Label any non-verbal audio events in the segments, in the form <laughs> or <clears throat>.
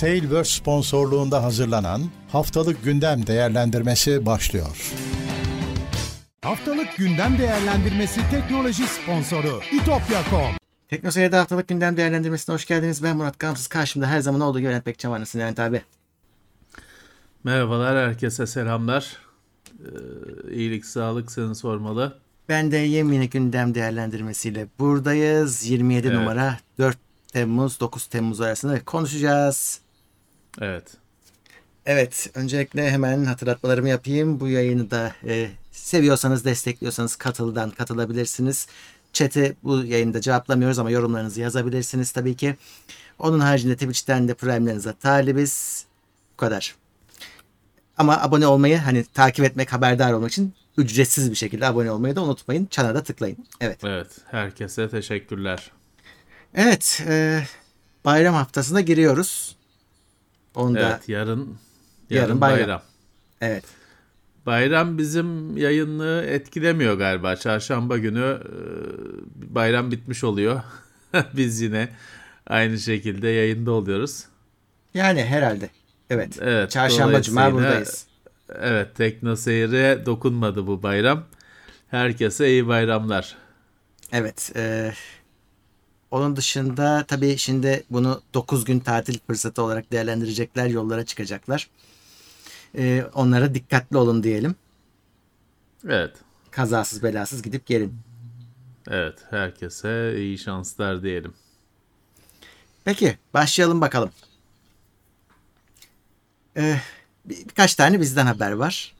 Tailverse sponsorluğunda hazırlanan Haftalık Gündem Değerlendirmesi başlıyor. Haftalık Gündem Değerlendirmesi teknoloji sponsoru itopya.com Teknoseyir'de haftalık gündem değerlendirmesine hoş geldiniz. Ben Murat Gamsız. Karşımda her zaman olduğu gibi Levent Bekçam var. Nasılsın Levent abi? Merhabalar, herkese selamlar. Ee, iyilik, sağlık seni sormalı. Ben de yeni gündem değerlendirmesiyle buradayız. 27 Evet. numara 4 Temmuz 9 Temmuz arasında konuşacağız. Evet. Evet, öncelikle hemen hatırlatmalarımı yapayım. Bu yayını da e, seviyorsanız, destekliyorsanız katıldan katılabilirsiniz. Chat'i bu yayında cevaplamıyoruz ama yorumlarınızı yazabilirsiniz tabii ki. Onun haricinde Twitch'ten de Prime'lerinize talibiz. Bu kadar. Ama abone olmayı, hani takip etmek, haberdar olmak için ücretsiz bir şekilde abone olmayı da unutmayın. Çana da tıklayın. Evet. Evet, herkese teşekkürler. Evet, e, bayram haftasına giriyoruz. Onda Evet, yarın yarın, Yarın bayram. bayram. evet. Bayram bizim yayınlığı etkilemiyor galiba. Çarşamba günü e, bayram bitmiş oluyor. <laughs> Biz yine aynı şekilde yayında oluyoruz. Yani herhalde. Evet. Evet, Çarşamba, cuma buradayız. Evet, Tekno Seyir'e dokunmadı bu bayram. Herkese iyi bayramlar. Evet. e, onun dışında tabii şimdi bunu 9 gün tatil fırsatı olarak değerlendirecekler. Yollara çıkacaklar. E, onlara dikkatli olun diyelim. Evet. Kazasız belasız gidip gelin. Evet, herkese iyi şanslar diyelim. Peki başlayalım bakalım. Ee, bir- birkaç tane bizden haber var.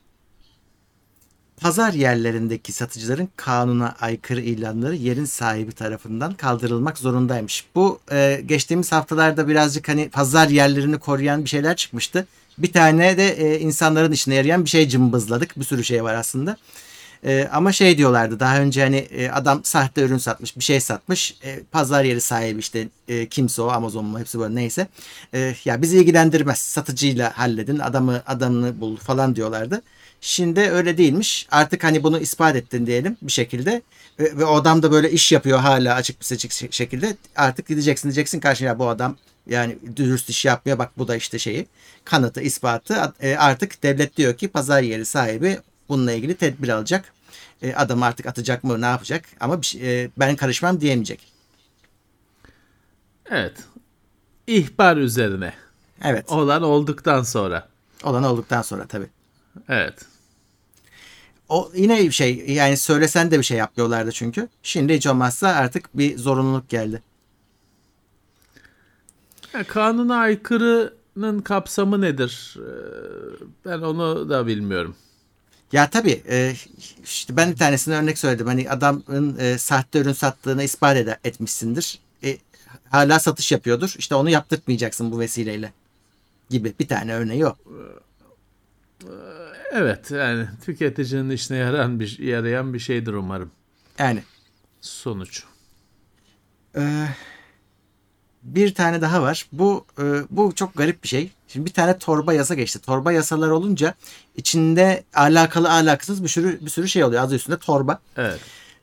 Pazar yerlerindeki satıcıların kanuna aykırı ilanları yerin sahibi tarafından kaldırılmak zorundaymış. Bu e, geçtiğimiz haftalarda birazcık hani pazar yerlerini koruyan bir şeyler çıkmıştı. Bir tane de e, insanların işine yarayan bir şey cımbızladık. Bir sürü şey var aslında. Ee, ama şey diyorlardı daha önce hani e, adam sahte ürün satmış bir şey satmış E, pazar yeri sahibi işte e, kimse o Amazon mu hepsi böyle neyse. E, ya bizi ilgilendirmez satıcıyla halledin adamı adamını bul falan diyorlardı. Şimdi öyle değilmiş artık hani bunu ispat ettin diyelim bir şekilde. Ve, ve o adam da böyle iş yapıyor hala açık bir seçik şe- şekilde. Artık gideceksin diyeceksin karşına "Ya bu adam yani dürüst iş yapmıyor bak bu da işte şeyi kanıtı ispatı E, artık devlet diyor ki pazar yeri sahibi bununla ilgili tedbir alacak. E, adam artık atacak mı ne yapacak ama bir şey- e, ben karışmam diyemeyecek. Evet. İhbar üzerine. Evet Olan olduktan sonra. olan olduktan sonra tabii. Evet. O yine bir şey yani söylesen de bir şey yapmıyorlardı çünkü. Şimdi hiç olmazsa artık bir zorunluluk geldi. Ya, kanuna aykırının kapsamı nedir? Ee, Ben onu da bilmiyorum. Ya tabii e, işte ben bir tanesine örnek söyledim. Hani adamın e, sahte ürün sattığını ispat ede- etmişsindir. E, hala satış yapıyordur. İşte onu yaptırtmayacaksın bu vesileyle gibi bir tane örneği o. Evet yani tüketicinin işine yarayan bir, yarayan bir şeydir umarım. Yani Sonuç. Ee, bir tane daha var. Bu e, bu çok garip bir şey. Şimdi bir tane torba yasa geçti. Torba yasalar olunca içinde alakalı alakasız bir sürü bir sürü şey oluyor. Adı üstünde torba. Evet.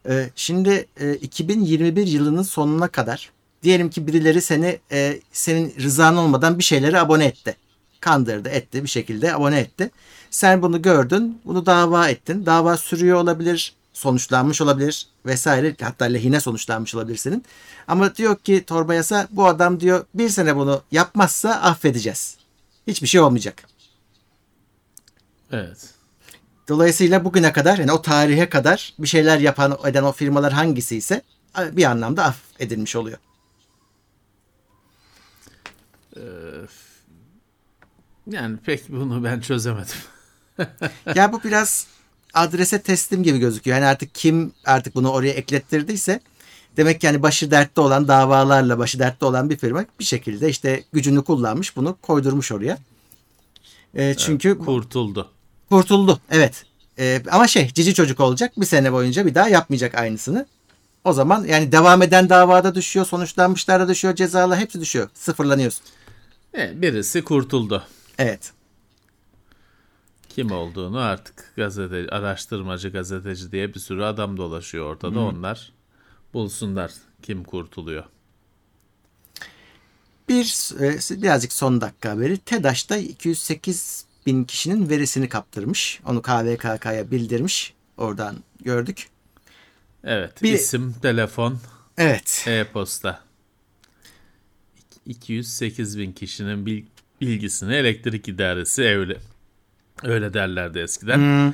Ee, şimdi e, 2021 yılının sonuna kadar diyelim ki birileri seni e, senin rızan olmadan bir şeylere abone etti. Kandırdı, etti bir şekilde abone etti. Sen bunu gördün, bunu dava ettin. Dava sürüyor olabilir, sonuçlanmış olabilir vesaire. Hatta lehine sonuçlanmış olabilir senin. Ama diyor ki torba yasa bu adam diyor bir sene bunu yapmazsa affedeceğiz. Hiçbir şey olmayacak. Evet. Dolayısıyla bugüne kadar yani o tarihe kadar bir şeyler yapan eden o firmalar hangisi ise bir anlamda affedilmiş oluyor. Yani pek bunu ben çözemedim. ya bu biraz adrese teslim gibi gözüküyor. Yani artık kim artık bunu oraya eklettirdiyse demek ki yani başı dertte olan davalarla başı dertte olan bir firma bir şekilde işte gücünü kullanmış bunu koydurmuş oraya. E, çünkü Kurtuldu. kurtuldu. Evet. E, ama şey cici çocuk olacak bir sene boyunca bir daha yapmayacak aynısını. O zaman yani devam eden davada düşüyor, sonuçlanmışlar da düşüyor, cezalar hepsi düşüyor. Sıfırlanıyorsun. E, birisi kurtuldu. Evet. Kim olduğunu artık gazete, araştırmacı gazeteci diye bir sürü adam dolaşıyor ortada. Onlar bulsunlar kim kurtuluyor. Bir e, birazcık son dakika haberi. TEDAŞ'ta 208 bin kişinin verisini kaptırmış. Onu KVKK'ya bildirmiş. Oradan gördük. Evet. Bir- isim, telefon, Evet. e-posta. 208 bin kişinin bil- bilgisini elektrik idaresi öyle öyle derlerdi eskiden. Hmm,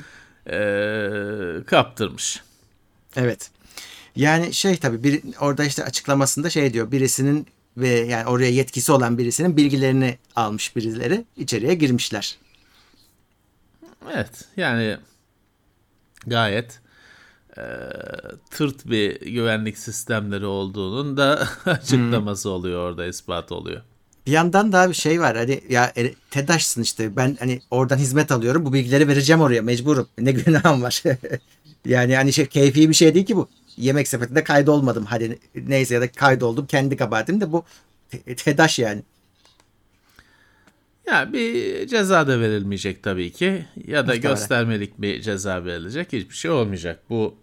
Ee, kaptırmış. evet. Yani şey tabii bir, orada işte açıklamasında şey diyor. Birisinin ve yani oraya yetkisi olan birisinin bilgilerini almış birileri içeriye girmişler. Evet yani gayet e, tırt bir güvenlik sistemleri olduğunun da <laughs> açıklaması oluyor orada ispat oluyor. Bir yandan daha bir şey var hani ya e, TEDAŞ'sın işte ben hani oradan hizmet alıyorum bu bilgileri vereceğim oraya mecburum ne <laughs> günahım var. <laughs> yani hani şey keyfi bir şey değil ki bu. Yemek sepetinde kaydolmadım hadi neyse ya da kaydoldum kendi kabahatim de bu te- TEDAŞ yani. Ya bir ceza da verilmeyecek tabii ki ya da göstermelik bir ceza verilecek hiçbir şey olmayacak. Bu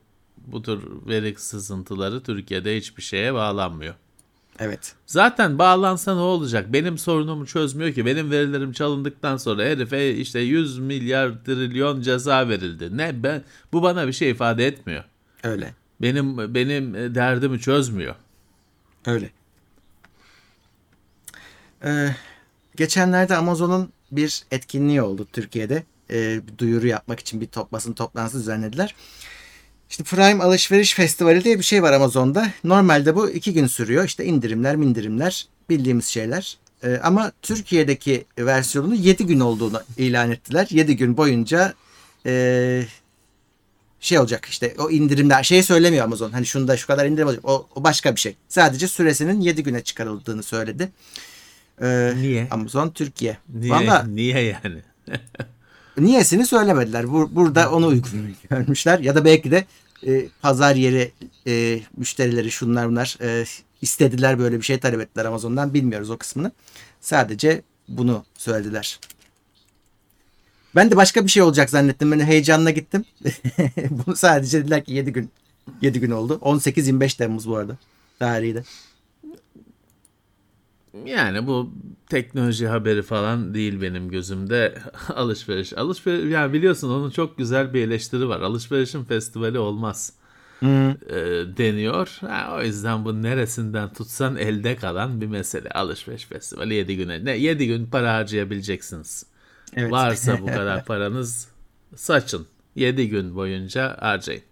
bu tür veri sızıntıları Türkiye'de hiçbir şeye bağlanmıyor. Evet. Zaten bağlansa ne olacak? Benim sorunumu çözmüyor ki. Benim verilerim çalındıktan sonra herife işte 100 milyar trilyon ceza verildi. Ne ben bu bana bir şey ifade etmiyor. Öyle. Benim benim e, derdimi çözmüyor. Öyle. Ee, geçenlerde Amazon'un bir etkinliği oldu Türkiye'de. Ee, duyuru yapmak için bir top, basın toplantısı düzenlediler. İşte Prime Alışveriş Festivali diye bir şey var Amazon'da. Normalde bu iki gün sürüyor. İşte indirimler, mindirimler, bildiğimiz şeyler. Ee, ama Türkiye'deki versiyonunu 7 gün olduğunu ilan ettiler. 7 gün boyunca ee, şey olacak işte o indirimler şey söylemiyor Amazon. Hani şunda şu kadar indirim olacak. O, o başka bir şey. Sadece süresinin 7 güne çıkarıldığını söyledi. Ee, Niye? Amazon Türkiye. Niye Valla niye yani? <laughs> niyesini söylemediler. Bur- burada onu uygun görmüşler. Ya da belki de e, pazar yeri e, müşterileri şunlar bunlar e, istediler böyle bir şey talep ettiler Amazon'dan. Bilmiyoruz o kısmını. Sadece bunu söylediler. Ben de başka bir şey olacak zannettim. Ben heyecanla gittim. <laughs> Bunu sadece dediler ki 7 gün. 7 gün oldu. 18-25 Temmuz bu arada. Tarihi de. Yani bu teknoloji haberi falan değil benim gözümde. <laughs> Alışveriş. Alışveriş yani biliyorsun onun çok güzel bir eleştiri var. Alışverişin festivali olmaz. e, deniyor. Ha, o yüzden bu neresinden tutsan elde kalan bir mesele. Alışveriş festivali 7 güne. Ne 7 gün para harcayabileceksiniz. Evet. Varsa bu <laughs> kadar paranız saçın. 7 gün boyunca harcayın.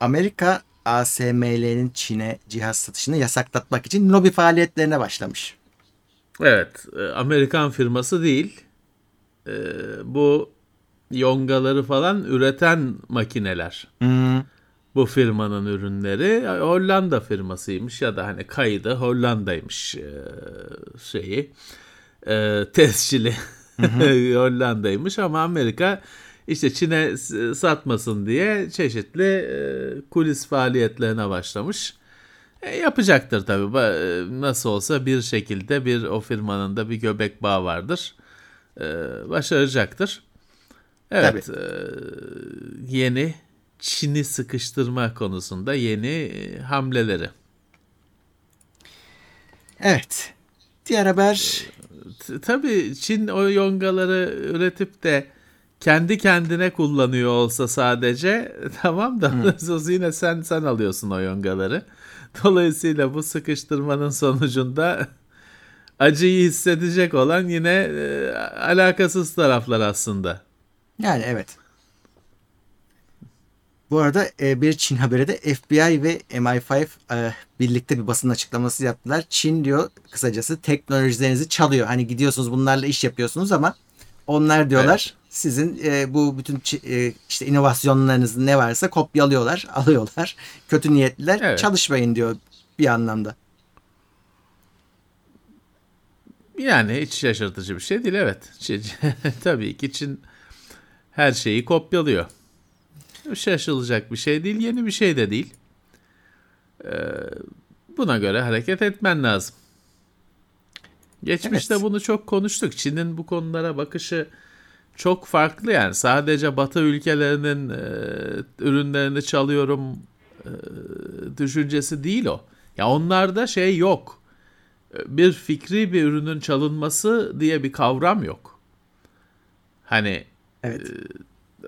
Amerika ASML'nin Çin'e cihaz satışını yasaklatmak için lobi faaliyetlerine başlamış. Evet, e, Amerikan firması değil. E, bu yongaları falan üreten makineler. Bu firmanın ürünleri Hollanda firmasıymış ya da hani kaydı Hollanda'ymış e, şeyi. E, tescili <laughs> Hollanda'ymış ama Amerika işte Çin'e satmasın diye çeşitli e, kulis faaliyetlerine başlamış. E, yapacaktır tabii. E, Nasıl olsa bir şekilde bir o firmanın da bir göbek bağı vardır. E, başaracaktır. Evet. e, yeni Çin'i sıkıştırma konusunda yeni e, hamleleri. Evet. Diğer haber Tabii Çin o yongaları üretip de kendi kendine kullanıyor olsa sadece <laughs> tamam da <laughs> yine sen sen alıyorsun o yongaları. Dolayısıyla bu sıkıştırmanın sonucunda <laughs> acıyı hissedecek olan yine e, alakasız taraflar aslında. yani evet. Bu arada e, bir Çin haberi de FBI ve MI5 e, birlikte bir basın açıklaması yaptılar. Çin diyor kısacası teknolojilerinizi çalıyor. Hani gidiyorsunuz bunlarla iş yapıyorsunuz ama onlar diyorlar sizin e, bu bütün e, işte inovasyonlarınız ne varsa kopyalıyorlar, <laughs> alıyorlar. Kötü niyetliler. Evet. Çalışmayın diyor bir anlamda. Yani hiç şaşırtıcı bir şey değil evet. Çin, <laughs> tabii ki Çin her şeyi kopyalıyor. Şaşılacak bir şey değil, yeni bir şey de değil. Ee, buna göre hareket etmen lazım. Geçmişte Evet. bunu çok konuştuk. Çin'in bu konulara bakışı çok farklı yani. Sadece Batı ülkelerinin e, ürünlerini çalıyorum e, düşüncesi değil o. Ya onlarda şey yok. Bir fikri bir ürünün çalınması diye bir kavram yok. Hani Evet.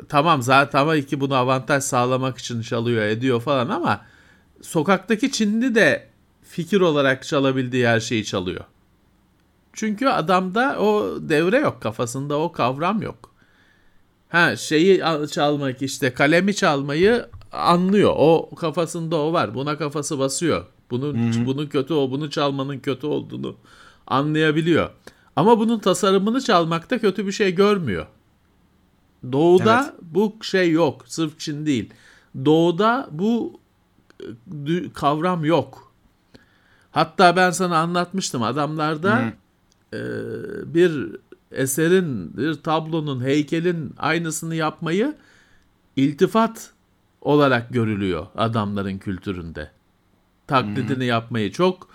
tamam zaten tabii ki bunu avantaj sağlamak için çalıyor ediyor falan ama sokaktaki Çinli de fikir olarak çalabildiği her şeyi çalıyor. Çünkü adamda o devre yok kafasında o kavram yok. Ha şeyi al- çalmak işte kalemi çalmayı anlıyor. O kafasında o var. Buna kafası basıyor. Bunun bunun kötü o bunu çalmanın kötü olduğunu anlayabiliyor. Ama bunun tasarımını çalmakta kötü bir şey görmüyor. Doğuda Evet. bu şey yok. Sırf Çin değil. Doğuda bu e, kavram yok. Hatta ben sana anlatmıştım adamlarda e, bir eserin, bir tablonun, heykelin aynısını yapmayı iltifat olarak görülüyor adamların kültüründe. Taklidini yapmayı çok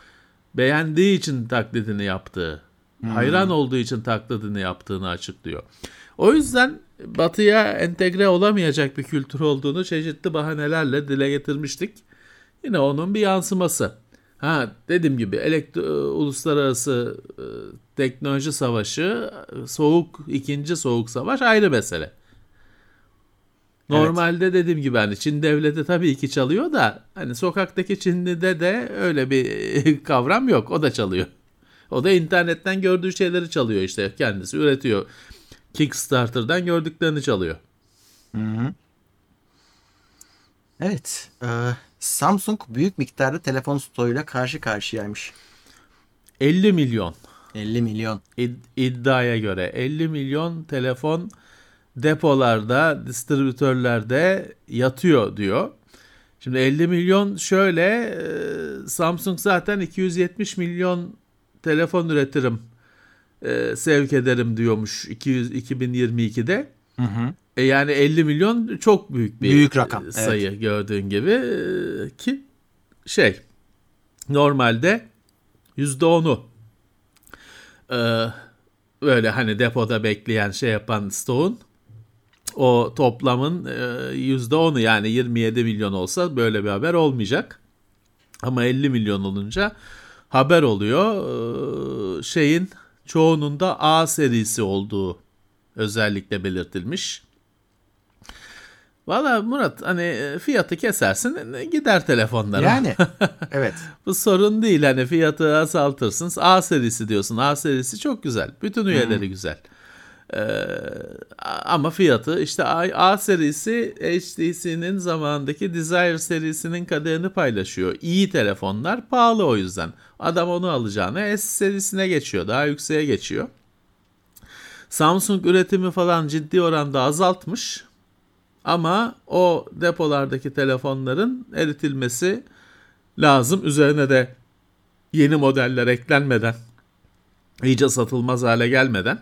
beğendiği için taklidini yaptığı, hayran olduğu için taklidini yaptığını açıklıyor. O yüzden batıya entegre olamayacak bir kültür olduğunu çeşitli bahanelerle dile getirmiştik. Yine onun bir yansıması. Ha dediğim gibi elektro, uluslararası e, teknoloji savaşı, soğuk ikinci soğuk savaş ayrı mesele. Normalde dediğim gibi hani Çin devleti tabii ki çalıyor da hani sokaktaki Çinli'de de öyle bir <laughs> kavram yok. O da çalıyor. O da internetten gördüğü şeyleri çalıyor işte kendisi üretiyor. Kickstarter'dan gördüklerini çalıyor. Evet. e, Samsung büyük miktarda telefon stoğuyla karşı karşıyaymış. 50 milyon 50 milyon. İd- iddiaya göre 50 milyon telefon depolarda, distribütörlerde yatıyor diyor. Şimdi 50 milyon şöyle e, Samsung zaten 270 milyon telefon üretirim e, sevk ederim diyormuş 200 2022'de. E yani 50 milyon çok büyük bir Büyük rakam, sayı gördüğün gibi ki şey normalde %10'u e, böyle hani depoda bekleyen şey yapan stoğun o toplamın e, yüzde onu yani 27 milyon olsa böyle bir haber olmayacak. Ama 50 milyon olunca haber oluyor. E, şeyin çoğunun da A serisi olduğu özellikle belirtilmiş. Valla Murat hani e, fiyatı kesersin e, gider telefonlara. Yani <laughs> evet. Bu sorun değil hani fiyatı azaltırsın. A serisi diyorsun. A serisi çok güzel. Bütün üyeleri güzel. Ee, ama fiyatı işte A, A serisi HTC'nin zamanındaki Desire serisinin kaderini paylaşıyor. İyi telefonlar pahalı o yüzden. Adam onu alacağına S serisine geçiyor. Daha yükseğe geçiyor. Samsung üretimi falan ciddi oranda azaltmış. Ama o depolardaki telefonların eritilmesi lazım. Üzerine de yeni modeller eklenmeden, iyice satılmaz hale gelmeden.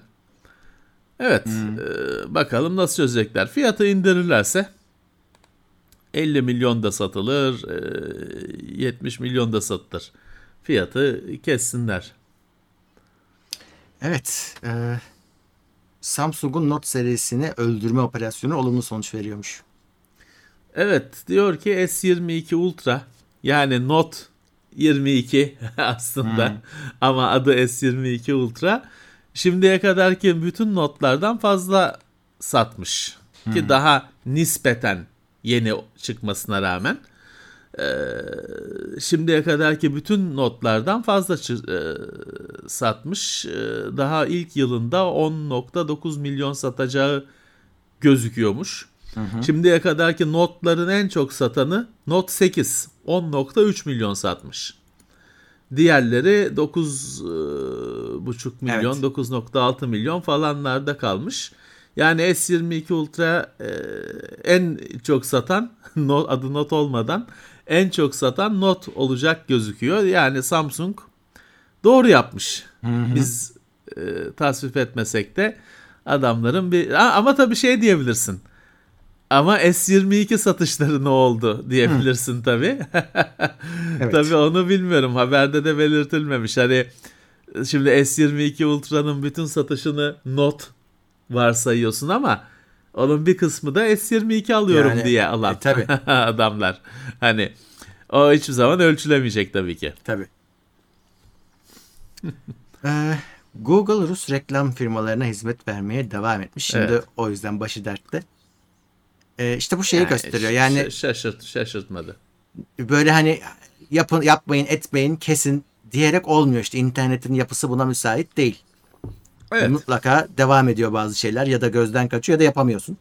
Evet, e, bakalım nasıl çözecekler. Fiyatı indirirlerse 50 milyon da satılır, e, 70 milyon da satılır. Fiyatı kessinler. Evet. e, Samsung'un Note serisini öldürme operasyonu olumlu sonuç veriyormuş. Evet diyor ki S22 Ultra yani Note 22 <laughs> aslında ama adı S22 Ultra şimdiye kadarki bütün notlardan fazla satmış. Ki daha nispeten yeni çıkmasına rağmen Ee, şimdiye kadarki bütün notlardan fazla e, satmış. Ee, daha ilk yılında 10.9 milyon satacağı gözüküyormuş. Şimdiye kadarki notların en çok satanı Note 8 10.3 milyon satmış. Diğerleri 9,5 milyon, Evet. 9.6 milyon falanlarda kalmış. Yani S22 Ultra e, en çok satan <laughs> adı not olmadan en çok satan not olacak gözüküyor. Yani Samsung doğru yapmış. Biz e, tasvip etmesek de adamların bir ama tabii şey diyebilirsin. Ama S22 satışları ne oldu diyebilirsin tabii. <laughs> Evet. Tabii onu bilmiyorum. Haberde de belirtilmemiş. Hani şimdi S22 Ultra'nın bütün satışını not varsayıyorsun ama onun bir kısmı da S22 alıyorum Yani, diye alan e, <laughs> tabii. adamlar. Hani O hiçbir zaman ölçülemeyecek tabii ki. Tabii. <laughs> Ee, Google Rus reklam firmalarına hizmet vermeye devam etmiş. Şimdi Evet. o yüzden başı dertte. Ee, işte bu şeyi Yani gösteriyor. Yani şaşırt, şaşırtmadı. böyle hani yapın yapmayın etmeyin kesin diyerek olmuyor işte internetin yapısı buna müsait değil. Evet. Mutlaka devam ediyor bazı şeyler ya da gözden kaçıyor ya da yapamıyorsun.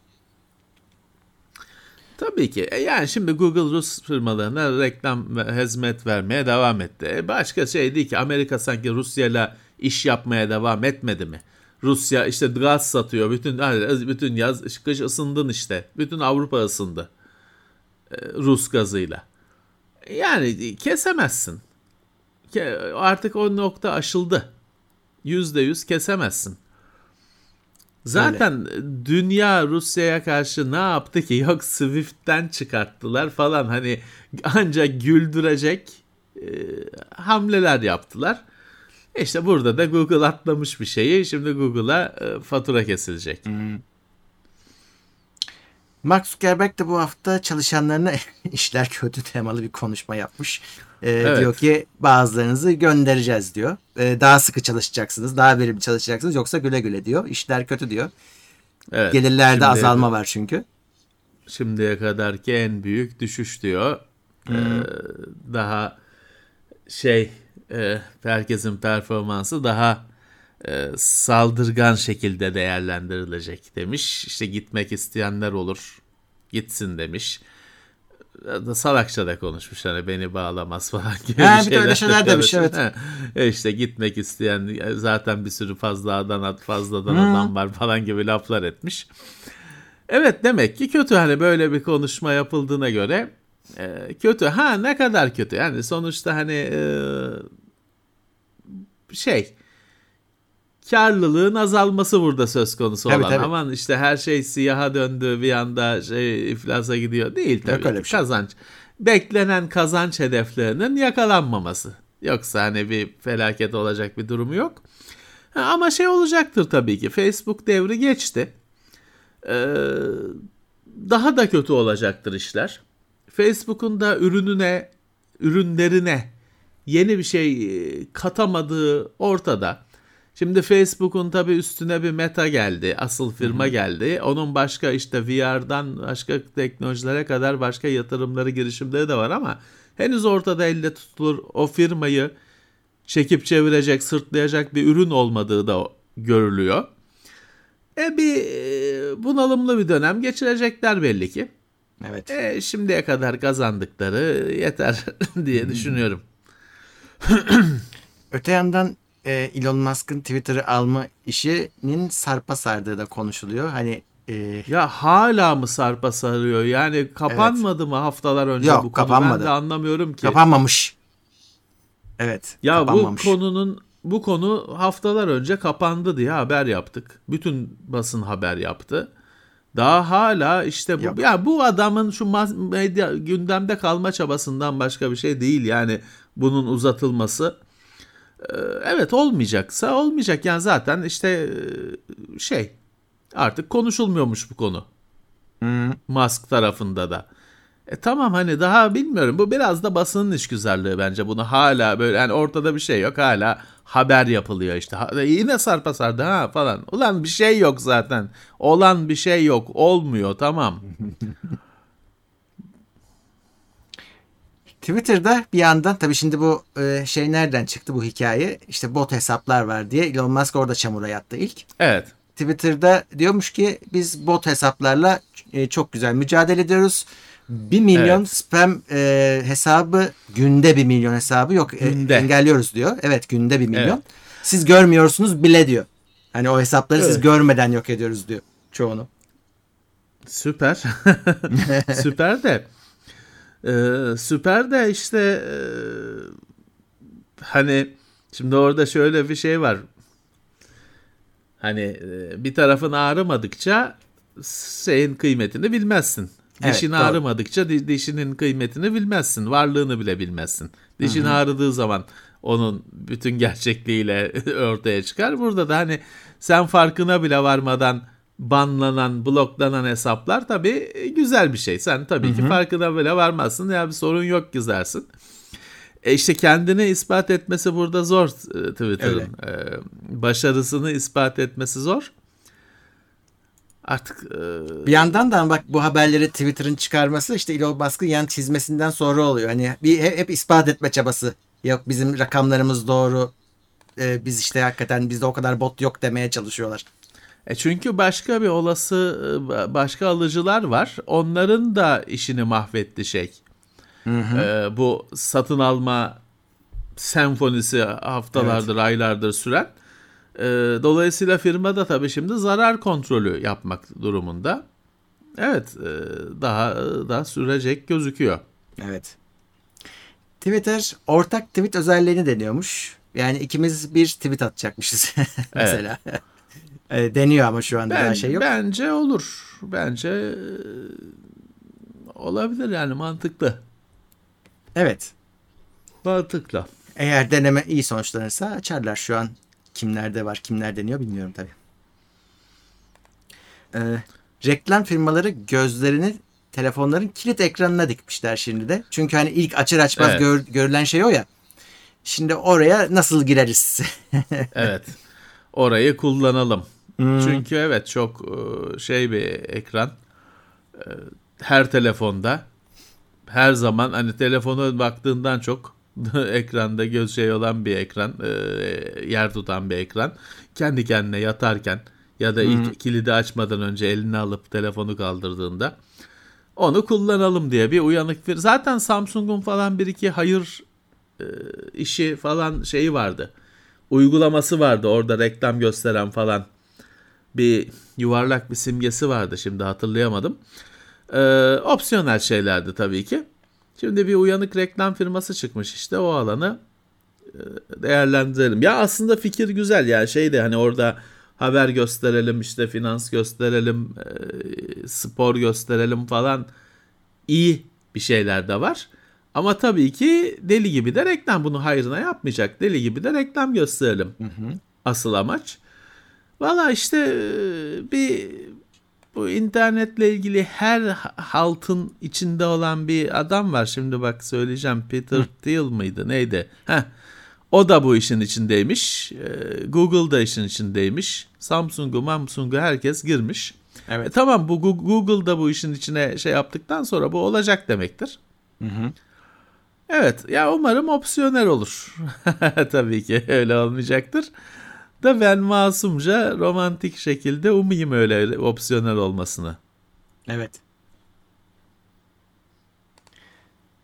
Tabii ki. E Yani şimdi Google Rus firmalarına reklam ve hizmet vermeye devam etti. E Başka şey değil ki Amerika sanki Rusya'yla iş yapmaya devam etmedi mi? Rusya işte gaz satıyor. Bütün bütün yaz kış ısındın işte. Bütün Avrupa ısındı. E, Rus gazıyla. Yani kesemezsin. Ke- Artık o nokta aşıldı. Yüzde yüz kesemezsin. Zaten dünya Rusya'ya karşı ne yaptı ki? Yok Swift'ten çıkarttılar falan hani ancak güldürecek e, hamleler yaptılar. İşte burada da Google atlamış bir şeyi. Şimdi Google'a e, fatura kesilecek. Mark Zuckerberg de bu hafta çalışanlarına <laughs> işler kötü temalı bir konuşma yapmış. Ee, Evet. Diyor ki bazılarınızı göndereceğiz diyor. Ee, daha sıkı çalışacaksınız, daha verimli çalışacaksınız yoksa güle güle diyor. İşler kötü diyor. Evet. Gelirlerde Şimdi- azalma var çünkü. Şimdiye kadarki en büyük düşüş diyor. Ee, daha şey e, herkesin performansı daha e, saldırgan şekilde değerlendirilecek demiş. İşte gitmek isteyenler olur gitsin demiş. Salakça da konuşmuş hani beni bağlamaz falan <laughs> gibi Ha, bir de öyle şeyler demiş, evet. E işte gitmek isteyen e, zaten bir sürü fazladan fazladan adam var falan gibi laflar etmiş. Evet demek ki kötü hani böyle bir konuşma yapıldığına göre e, kötü. Ha ne kadar kötü yani sonuçta hani e, şey karlılığın azalması burada söz konusu Tabii, olan. tabii. Aman işte her şey siyaha döndü bir anda şey iflasa gidiyor değil tabii. öyle ki. bir şey. Kazanç. Beklenen kazanç hedeflerinin yakalanmaması. Yoksa hani bir felaket olacak bir durumu yok. Ha, ama şey olacaktır tabii ki. Facebook devri geçti. Ee, daha da kötü olacaktır işler. Facebook'un da ürününe, ürünlerine yeni bir şey e, katamadığı ortada. Şimdi Facebook'un tabii üstüne bir meta geldi. Asıl firma geldi. Onun başka işte VR'dan başka teknolojilere kadar başka yatırımları, girişimleri de var ama henüz ortada elle tutulur o firmayı çekip çevirecek, sırtlayacak bir ürün olmadığı da görülüyor. E bir e, bunalımlı bir dönem geçirecekler belli ki. Evet. E, şimdiye kadar kazandıkları yeter <laughs> diye düşünüyorum. Öte yandan e, Elon Musk'ın Twitter'ı alma işinin sarpa sardığı da konuşuluyor. Hani e, Ya hala mı sarpa sarıyor? Yani kapanmadı mı haftalar önce Yok, bu konu? kapanmadı. Ben de anlamıyorum ki. kapanmamış. Evet. ya bu kapanmamış. konunun bu konu haftalar önce kapandı diye haber yaptık. Bütün basın haber yaptı. Daha hala işte bu Yok. ya bu adamın şu medya gündemde kalma çabasından başka bir şey değil yani bunun uzatılması. Ee, Evet olmayacaksa olmayacak. Yani zaten işte e, şey artık konuşulmuyormuş bu konu. Musk tarafında da. E tamam hani daha bilmiyorum. Bu biraz da basının işgüzarlığı bence. Bunu hala böyle yani ortada bir şey yok. Hala haber yapılıyor işte. Ha- yine sarpa sardı ha falan. Ulan bir şey yok zaten. Olan bir şey yok. Olmuyor tamam <laughs> Twitter'da bir yandan tabii şimdi bu e, şey nereden çıktı bu hikaye? İşte bot hesaplar var diye Elon Musk orada çamura yattı ilk. evet Twitter'da diyormuş ki biz bot hesaplarla e, çok güzel mücadele ediyoruz. 1 milyon Evet. spam e, hesabı günde 1 milyon hesabı yok e, Günde. engelliyoruz diyor. Evet günde 1 milyon. Evet. Siz görmüyorsunuz bile diyor. Hani o hesapları siz Evet. görmeden yok ediyoruz diyor çoğunu. Süper. <laughs> süper de Ee, süper de işte e, hani şimdi orada şöyle bir şey var. Hani e, bir tarafın ağrımadıkça şeyin kıymetini bilmezsin. Evet, Dişin doğru. ağrımadıkça di- dişinin kıymetini bilmezsin. Varlığını bile bilmezsin. Dişin ağrıdığı zaman onun bütün gerçekliğiyle <laughs> ortaya çıkar. Burada da hani sen farkına bile varmadan banlanan, bloklanan hesaplar tabii güzel bir şey. Sen tabii ki farkına bile varmazsın. Ya bir sorun yok güzelsin. E işte kendini ispat etmesi burada zor e, Twitter'ın. E, başarısını ispat etmesi zor. Artık e, Bir yandan da bak bu haberleri Twitter'ın çıkarması işte Elon Musk'ın yan çizmesinden sonra oluyor. Hani bir hep, hep ispat etme çabası. Yok bizim rakamlarımız doğru. Ee, biz işte hakikaten bizde o kadar bot yok demeye çalışıyorlar. E çünkü başka bir olası e, başka alıcılar var. Onların da işini mahvetti şey. E, bu satın alma senfonisi haftalardır, aylardır süren. E, dolayısıyla firma da tabii şimdi zarar kontrolü yapmak durumunda. Evet, e, daha da sürecek gözüküyor. Evet. Twitter ortak tweet özelliğini deniyormuş. Yani ikimiz bir tweet atacakmışız <laughs> mesela. E, deniyor ama şu anda Ben, daha şey yok. Bence olur. Bence e, olabilir yani mantıklı. Evet. Mantıklı. Eğer deneme iyi sonuçlanırsa açarlar şu an. Kimlerde var, kimler deniyor bilmiyorum tabii. Ee, reklam firmaları gözlerini telefonların kilit ekranına dikmişler şimdi de. Çünkü hani ilk açar açmaz Evet. gör- görülen şey o ya. Şimdi oraya nasıl gireriz? <laughs> Evet. Orayı kullanalım. Çünkü evet çok e, şey bir ekran. E, Her telefonda her zaman hani telefona baktığından çok <laughs> ekranda göz şey olan bir ekran, e, yer tutan bir ekran. Kendi kendine yatarken ya da ilk kilidi açmadan önce elini alıp telefonu kaldırdığında onu kullanalım diye bir uyanık bir zaten Samsung'un falan bir iki hayır e, işi falan şeyi vardı. Uygulaması vardı orada reklam gösteren falan bir yuvarlak bir simgesi vardı şimdi hatırlayamadım. Ee, opsiyonel şeylerdi tabii ki. Şimdi bir uyanık reklam firması çıkmış işte o alanı e, değerlendirelim. Ya aslında fikir güzel yani şey de hani orada haber gösterelim işte finans gösterelim e, spor gösterelim falan iyi bir şeyler de var. Ama tabii ki deli gibi de reklam bunu hayrına yapmayacak. Deli gibi de reklam gösterelim. Asıl amaç. Valla işte bir bu internetle ilgili her haltın içinde olan bir adam var. Şimdi bak söyleyeceğim. Peter Thiel mıydı neydi? Heh. O da bu işin içindeymiş. Google da işin içindeymiş. Samsung'u, Samsung'u herkes girmiş. Evet. E, tamam bu Google da bu işin içine şey yaptıktan sonra bu olacak demektir. Evet ya umarım opsiyonel olur. <laughs> Tabii ki öyle olmayacaktır. Da ben masumca romantik şekilde umayım öyle opsiyonel olmasını. Evet.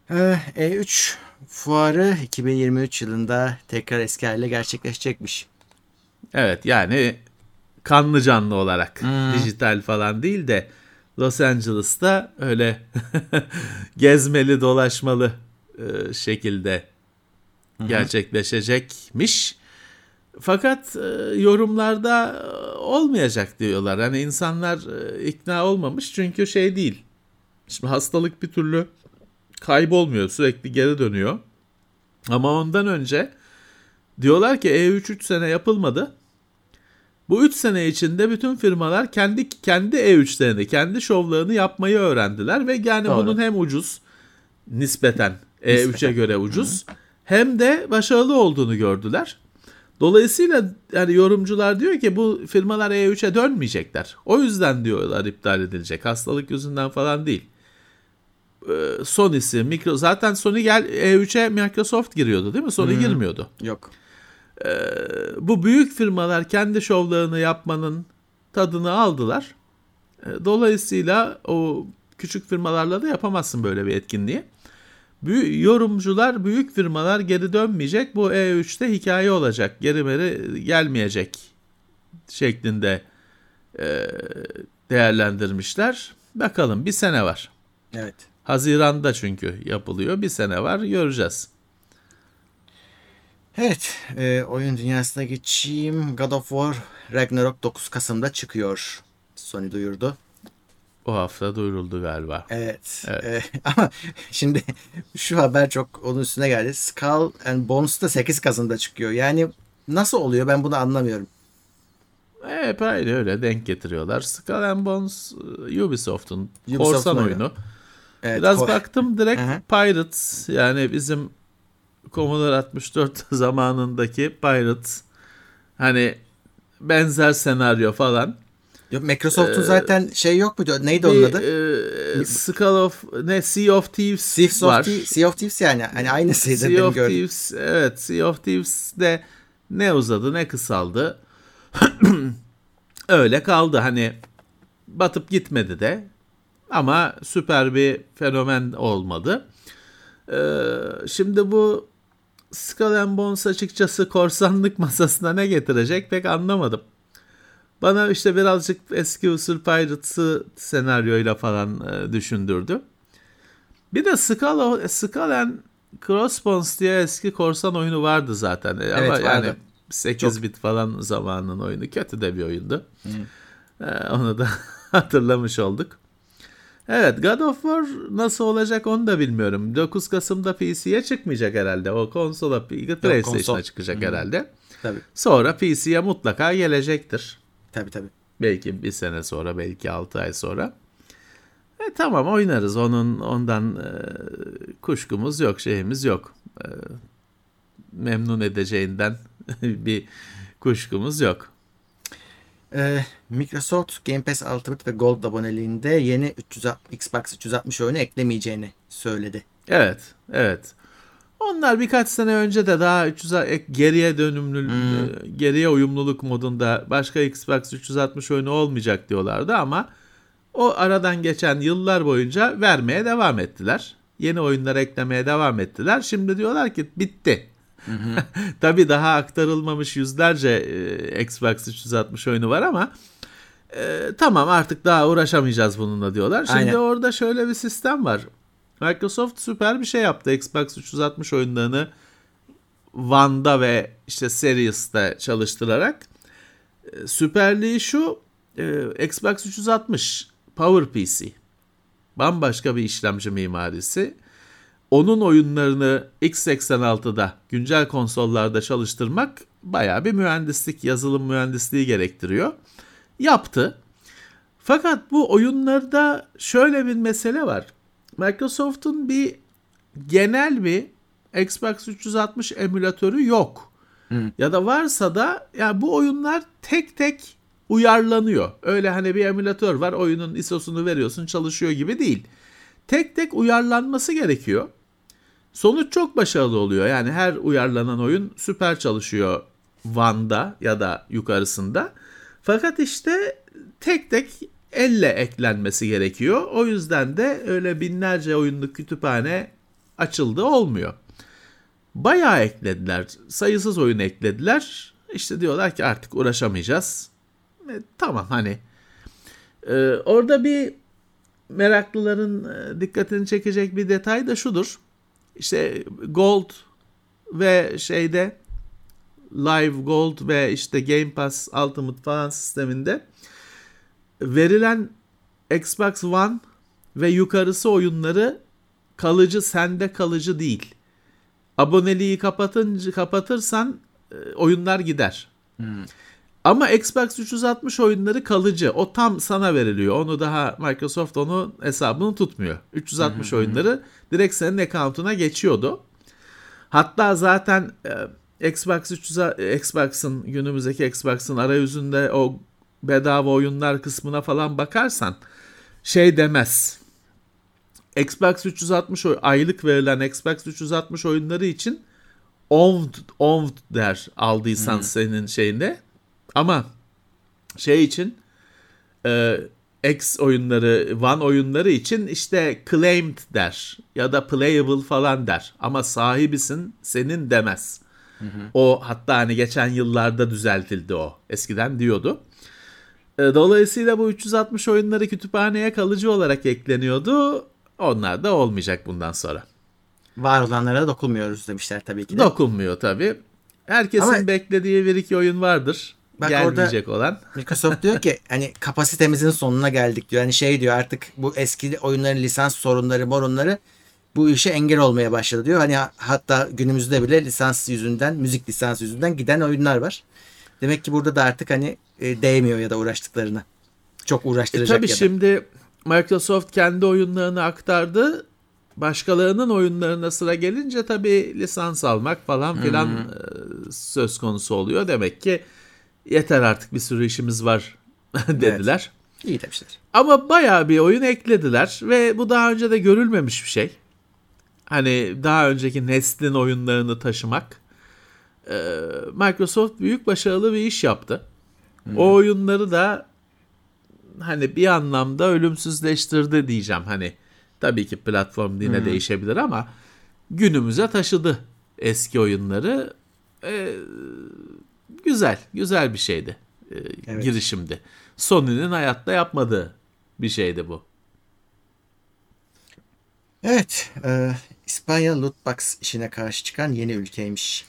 Ee, E3 fuarı 2023 yılında tekrar eski haliyle gerçekleşecekmiş. Evet yani kanlı canlı olarak dijital falan değil de Los Angeles'ta öyle <laughs> gezmeli dolaşmalı e, şekilde gerçekleşecekmiş. Fakat e, yorumlarda e, olmayacak diyorlar. Hani insanlar e, ikna olmamış çünkü şey değil. Şimdi hastalık bir türlü kaybolmuyor. Sürekli geri dönüyor. Ama ondan önce diyorlar ki E3 3 sene yapılmadı. Bu 3 sene içinde bütün firmalar kendi kendi E3'lerini, kendi şovlarını yapmayı öğrendiler ve yani Doğru. bunun hem ucuz nispeten E3'e göre ucuz hem de başarılı olduğunu gördüler. Dolayısıyla yani yorumcular diyor ki bu firmalar E3'e dönmeyecekler. O yüzden diyorlar iptal edilecek. Hastalık yüzünden falan değil. Ee, Sony'si, Micro zaten Sony gel E3'e Microsoft giriyordu değil mi? Sony girmiyordu. Yok. Bu büyük firmalar kendi şovlarını yapmanın tadını aldılar. E, Dolayısıyla o küçük firmalarla da yapamazsın böyle bir etkinliği. Büyük, yorumcular, büyük firmalar geri dönmeyecek. Bu E3'te hikaye olacak. Geri meri gelmeyecek şeklinde e, değerlendirmişler. Bakalım bir sene var. Evet. Haziran'da çünkü yapılıyor. Bir sene var göreceğiz. Evet. e, oyun dünyasına geçeyim. God of War Ragnarok 9 Kasım'da çıkıyor. Sony duyurdu. Bu hafta duyuruldu galiba. Evet. Evet. E, <laughs> ama şimdi şu haber çok onun üstüne geldi. Skull and Bones da 8 Kasım'da çıkıyor. Yani nasıl oluyor ben bunu anlamıyorum. Hep aynı öyle denk getiriyorlar. Skull and Bones e, Ubisoft'un Ubisoft'un korsan oyunu. oyunu. Evet, Biraz ko- baktım direkt. Pirates yani bizim Commodore 64 <laughs> zamanındaki Pirates hani benzer senaryo falan. Microsoft'un Ee, zaten şey yok muydu? Neydi onun Bir, adı? e, Skull of ne Sea of Thieves Thieves var. of, Thieves, sea of Thieves yani. Hani aynısıydı Sea benim of gördüğüm. Thieves evet Sea of Thieves'de ne uzadı ne kısaldı. <clears throat> Öyle kaldı hani batıp gitmedi de ama süper bir fenomen olmadı. Ee, şimdi bu Skull and Bones açıkçası korsanlık <laughs> masasına ne getirecek pek anlamadım. Bana işte birazcık eski usul Pirates'ı senaryoyla falan e, düşündürdü. Bir de Skull, Skull and Crossbones diye eski korsan oyunu vardı zaten. E, Ama vardı. yani 8 bit falan zamanın oyunu. Kötü de bir oyundu. E, onu da <laughs> hatırlamış olduk. Evet God of War nasıl olacak onu da bilmiyorum. 9 Kasım'da PC'ye çıkmayacak herhalde. O konsola PlayStation'a konsol. çıkacak herhalde. Tabii. Sonra PC'ye mutlaka gelecektir. Tabii tabii. Belki bir sene sonra, belki 6 ay sonra. E tamam oynarız. Onun ondan e, kuşkumuz yok, şeyimiz yok. E, memnun edeceğinden <laughs> bir kuşkumuz yok. Ee, Microsoft Game Pass Ultimate ve Gold aboneliğinde yeni 360, Xbox 360 oyunu eklemeyeceğini söyledi. Evet, evet. Onlar birkaç sene önce de daha 300 ek- geriye dönümlü e, geriye uyumluluk modunda başka Xbox 360 oyunu olmayacak diyorlardı ama o aradan geçen yıllar boyunca vermeye devam ettiler. Yeni oyunlar eklemeye devam ettiler. Şimdi diyorlar ki bitti. <laughs> Tabii daha aktarılmamış yüzlerce e, Xbox 360 oyunu var ama e, tamam artık daha uğraşamayacağız bununla diyorlar. Şimdi Aynen. orada şöyle bir sistem var. Microsoft süper bir şey yaptı. Xbox 360 oyunlarını One'da ve işte Series'te çalıştırarak. E, Süperliği şu e, Xbox 360 PowerPC. Bambaşka bir işlemci mimarisi. Onun oyunlarını x86'da güncel konsollarda çalıştırmak bayağı bir mühendislik, yazılım mühendisliği gerektiriyor. Yaptı. Fakat bu oyunlarda şöyle bir mesele var. Microsoft'un bir genel bir Xbox 360 emülatörü yok. Ya da varsa da ya bu oyunlar tek tek uyarlanıyor. Öyle hani bir emülatör var oyunun ISO'sunu veriyorsun çalışıyor gibi değil. Tek tek uyarlanması gerekiyor. Sonuç çok başarılı oluyor. Yani her uyarlanan oyun süper çalışıyor One'da ya da yukarısında. Fakat işte tek tek elle eklenmesi gerekiyor. O yüzden de öyle binlerce oyunluk kütüphane açıldı olmuyor. Bayağı eklediler. Sayısız oyun eklediler. İşte diyorlar ki artık uğraşamayacağız. E, tamam hani. E, orada bir meraklıların e, dikkatini çekecek bir detay da şudur. İşte Gold ve şeyde Live Gold ve işte Game Pass Ultimate falan sisteminde verilen Xbox One ve yukarısı oyunları kalıcı sende kalıcı değil. Aboneliği kapatınca kapatırsan e, oyunlar gider. Ama Xbox 360 oyunları kalıcı. O tam sana veriliyor. Onu daha Microsoft onu hesabını tutmuyor. 360 oyunları direkt senin account'una geçiyordu. Hatta zaten e, Xbox 300 Xbox'ın günümüzdeki Xbox'ın arayüzünde o bedava oyunlar kısmına falan bakarsan şey demez. Xbox 360 oy- aylık verilen Xbox 360 oyunları için owned, owned der aldıysan senin şeyinde. Ama şey için e, X oyunları, One oyunları için işte claimed der ya da playable falan der. Ama sahibisin senin demez. O hatta hani geçen yıllarda düzeltildi o. Eskiden diyordu. E, Dolayısıyla bu 360 oyunları kütüphaneye kalıcı olarak ekleniyordu. Onlar da olmayacak bundan sonra. Var olanlara dokunmuyoruz demişler tabii ki de. Dokunmuyor tabii. Herkesin Ama- beklediği bir iki oyun vardır. Bak Gelmeyecek olan. <laughs> Microsoft diyor ki hani kapasitemizin sonuna geldik diyor. Hani şey diyor artık bu eski oyunların lisans sorunları, morunları bu işe engel olmaya başladı diyor. Hani hatta günümüzde bile lisans yüzünden, müzik lisans yüzünden giden oyunlar var. Demek ki burada da artık hani e, değmiyor ya da uğraştıklarına. Çok E uğraştıracak tabii ya da. şimdi Microsoft kendi oyunlarını aktardı. Başkalarının oyunlarına sıra gelince tabii lisans almak falan filan e, söz konusu oluyor. Demek ki yeter artık bir sürü işimiz var <laughs> dediler. İyi demişler. Ama bayağı bir oyun eklediler ve bu daha önce de görülmemiş bir şey. Hani daha önceki neslin oyunlarını taşımak. Ee, Microsoft büyük başarılı bir iş yaptı. O oyunları da hani bir anlamda ölümsüzleştirdi diyeceğim. Hani tabii ki platform yine değişebilir ama günümüze taşıdı eski oyunları. Ee, güzel, güzel bir şeydi. Ee, Evet. Girişimdi. Sony'nin hayatta yapmadığı bir şeydi bu. Evet. E, İspanya lootbox işine karşı çıkan yeni ülkeymiş.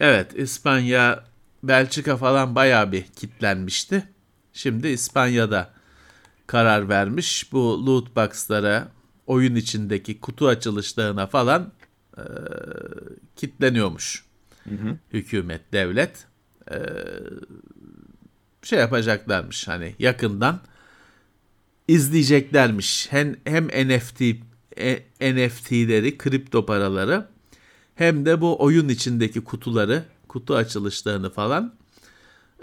Evet, İspanya, Belçika falan bayağı bir kitlenmişti. Şimdi İspanya'da karar vermiş. Bu loot box'lara, oyun içindeki kutu açılışlarına falan e, kitleniyormuş. Hükümet, devlet. E, şey yapacaklarmış hani yakından izleyeceklermiş. Hem, hem NFT e, NFT'leri, kripto paraları hem de bu oyun içindeki kutuları, kutu açılışlarını falan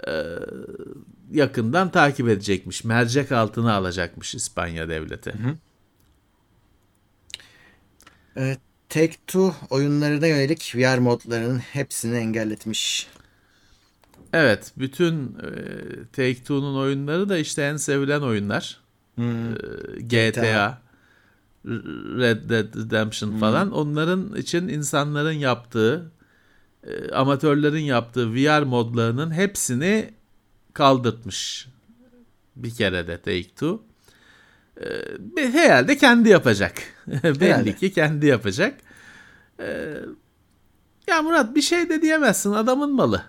e, yakından takip edecekmiş. Mercek altına alacakmış İspanya devleti. E, Take-Two oyunlarına yönelik VR modlarının hepsini engelletmiş. Evet, bütün e, Take-Two'nun oyunları da işte en sevilen oyunlar. E, GTA, Red Dead Redemption falan. Onların için insanların yaptığı, e, amatörlerin yaptığı VR modlarının hepsini kaldırtmış. Bir kere de Take-Two. E, herhalde kendi yapacak. <laughs> Belli ki kendi yapacak. E, ya Murat bir şey de diyemezsin adamın malı.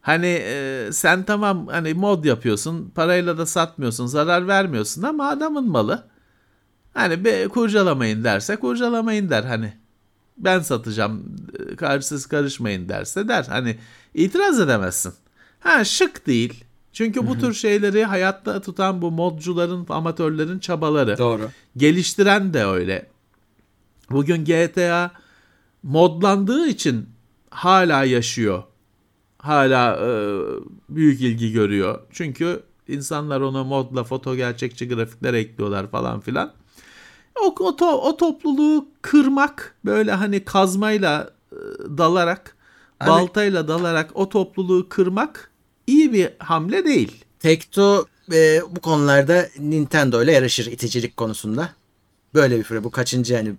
Hani e, sen tamam hani mod yapıyorsun, parayla da satmıyorsun, zarar vermiyorsun ama adamın malı. Hani be, kurcalamayın derse kurcalamayın der hani. Ben satacağım, karşısız karışmayın derse der. Hani itiraz edemezsin. Ha şık değil. Çünkü bu tür şeyleri hayatta tutan bu modcuların, amatörlerin çabaları. Doğru. Geliştiren de öyle. Bugün GTA modlandığı için hala yaşıyor. Hala e, büyük ilgi görüyor. Çünkü insanlar ona modla foto gerçekçi grafikler ekliyorlar falan filan. O, o, to- o topluluğu kırmak böyle hani kazmayla e, dalarak, Abi- baltayla dalarak o topluluğu kırmak iyi bir hamle değil. Take-Two e, bu konularda Nintendo ile yarışır iticilik konusunda. Böyle bir fire. Bu kaçıncı yani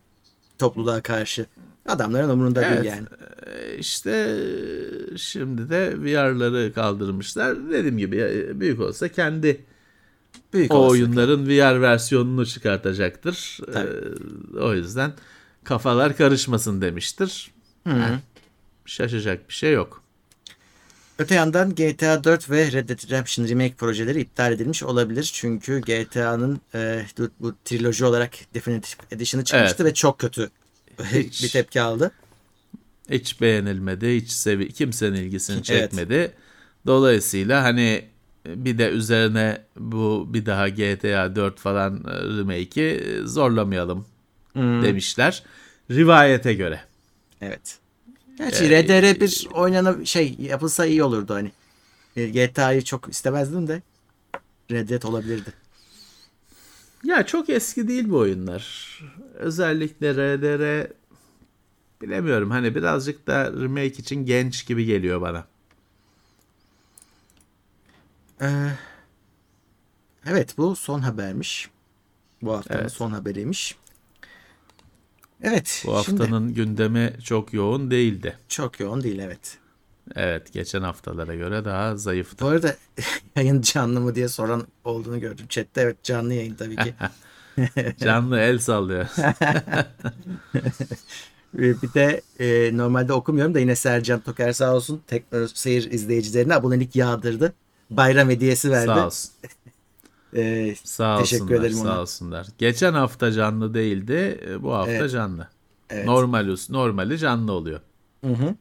topluluğa karşı. Adamların umurunda Evet. değil yani. E, İşte şimdi de VR'ları kaldırmışlar. Dediğim gibi e, büyük olsa kendi Büyük o oyunların VR versiyonunu çıkartacaktır. Tabii. E, o yüzden kafalar karışmasın demiştir. Heh, Şaşacak bir şey yok. Öte yandan GTA 4 ve Red Dead Redemption Remake projeleri iptal edilmiş olabilir. Çünkü GTA'nın e, bu, bu triloji olarak Definitive Edition'ı çıkmıştı Evet. ve çok kötü <laughs> Hiç. bir tepki aldı. Hiç beğenilmedi, hiç sevi kimsenin ilgisini Evet. çekmedi. Dolayısıyla hani bir de üzerine bu bir daha GTA 4 falan e, remake'i zorlamayalım Hmm, demişler. Rivayete göre. Evet. Gerçi Ee, RDR1 oynana şey yapılsa iyi olurdu hani. E, GTA'yı çok istemezdim de Red Dead olabilirdi. Ya çok eski değil bu oyunlar. Özellikle RDR bilemiyorum hani birazcık da remake için genç gibi geliyor bana. Ee, evet bu son habermiş. Bu haftanın Evet. son haberiymiş. Evet. Bu şimdi haftanın gündemi çok yoğun değildi. çok yoğun değil evet. Evet geçen haftalara göre daha zayıftı. Bu arada <laughs> yayın canlı mı diye soran olduğunu gördüm chatte. Evet canlı yayın tabii ki. <laughs> Canlı el sallıyor. <laughs> Bir de e, normalde okumuyorum da yine Sercan Toker sağ olsun Tekno Seyir izleyicilerine abonelik yağdırdı. Bayram hediyesi verdi. <laughs> Sağ olsun. Ee, Sağ Teşekkür olsunlar, ederim sağ ona. olsunlar. Geçen hafta canlı değildi, e, bu hafta Evet. canlı. Evet. Normal normali canlı oluyor. Hı hı.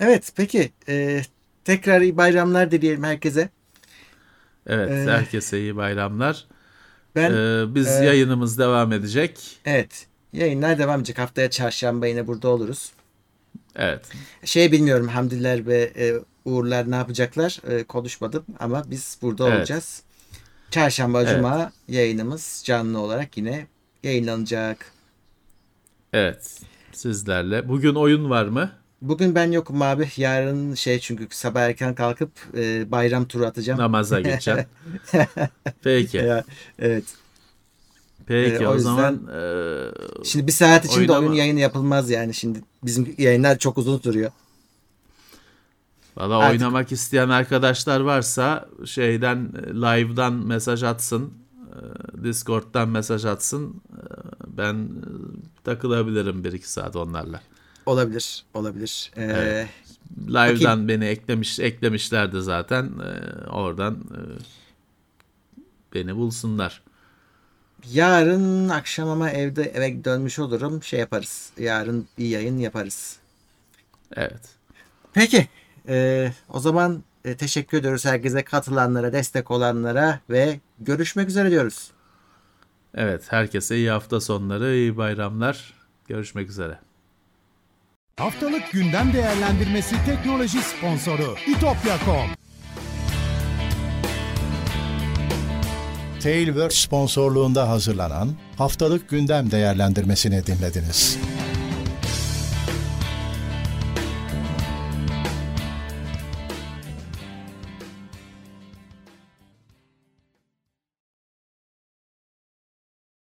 Evet peki e, Tekrar iyi bayramlar dileyelim herkese. Evet, Ee, herkese iyi bayramlar. Ben Ee, biz e, yayınımız devam edecek. evet yayınlar devam edecek. Haftaya çarşamba yine burada oluruz. Evet. Şey bilmiyorum Hamdiler ve e, Uğurlar ne yapacaklar e, konuşmadım ama biz burada Evet. olacağız. Çarşamba, Evet. Cuma yayınımız canlı olarak yine yayınlanacak. Evet. Sizlerle. Bugün oyun var mı? Bugün ben yokum abi. Yarın şey çünkü sabah erken kalkıp e, bayram turu atacağım. Namaza <laughs> geçeceğim. Peki. Ya, evet. Peki Ee, o, o yüzden- zaman e, Şimdi bir saat içinde Oynama- oyun yayını yapılmaz yani. Şimdi bizim yayınlar çok uzun sürüyor. Valla Artık- oynamak isteyen arkadaşlar varsa şeyden live'dan mesaj atsın. e, Discord'dan mesaj atsın. E, Ben e, takılabilirim 1-2 saat onlarla. Olabilir, olabilir. Ee, Evet. Live'dan beni eklemiş eklemişlerdi zaten. E, Oradan e, beni bulsunlar. Yarın akşam ama evde eve dönmüş olurum. Şey yaparız. Yarın bir yayın yaparız. Evet. Peki. Ee, o zaman e, teşekkür ediyoruz herkese katılanlara, destek olanlara ve görüşmek üzere diyoruz. Evet, herkese iyi hafta sonları, iyi bayramlar. Görüşmek üzere. Haftalık gündem değerlendirmesi teknoloji sponsoru itopya.com. Tailwords sponsorluğunda hazırlanan haftalık gündem değerlendirmesini dinlediniz.